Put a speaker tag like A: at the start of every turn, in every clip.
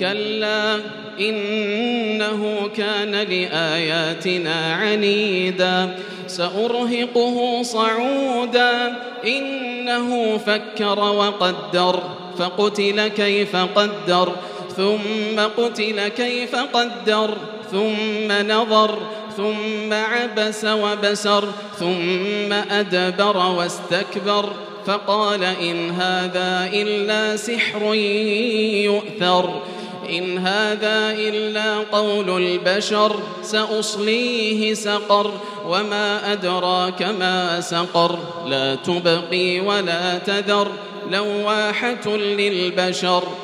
A: كلا إنه كان لآياتنا عنيدا. سأرهقه صعودا إنه فكر وقدر فقتل كيف قدر ثم قتل كيف قدر ثم نظر ثم عبس وبسر ثم أدبر واستكبر. فقال إن هذا إلا سحر يؤثر. إن هذا إلا قول البشر سأصليه سقر وما أدراك ما سقر. لا تبقي ولا تذر لواحة للبشر.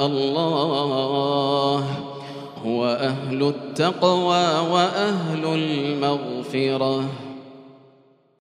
A: الله هو أهل التقوى وأهل المغفرة.